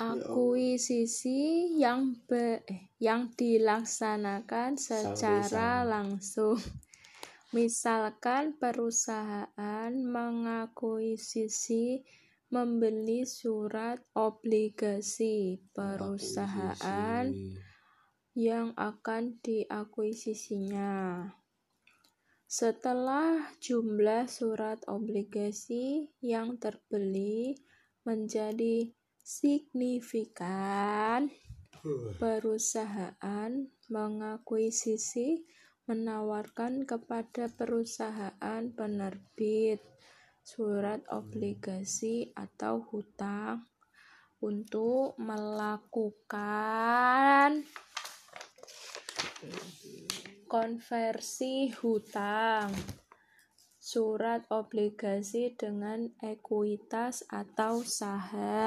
akuisisi yang be, eh, yang dilaksanakan secara langsung. Misalkan perusahaan mengakuisisi membeli surat obligasi perusahaan yang akan diakuisisinya. Setelah jumlah surat obligasi yang terbeli menjadi signifikan, perusahaan mengakuisisi menawarkan kepada perusahaan penerbit surat obligasi atau hutang untuk melakukan konversi hutang surat obligasi dengan ekuitas atau saham.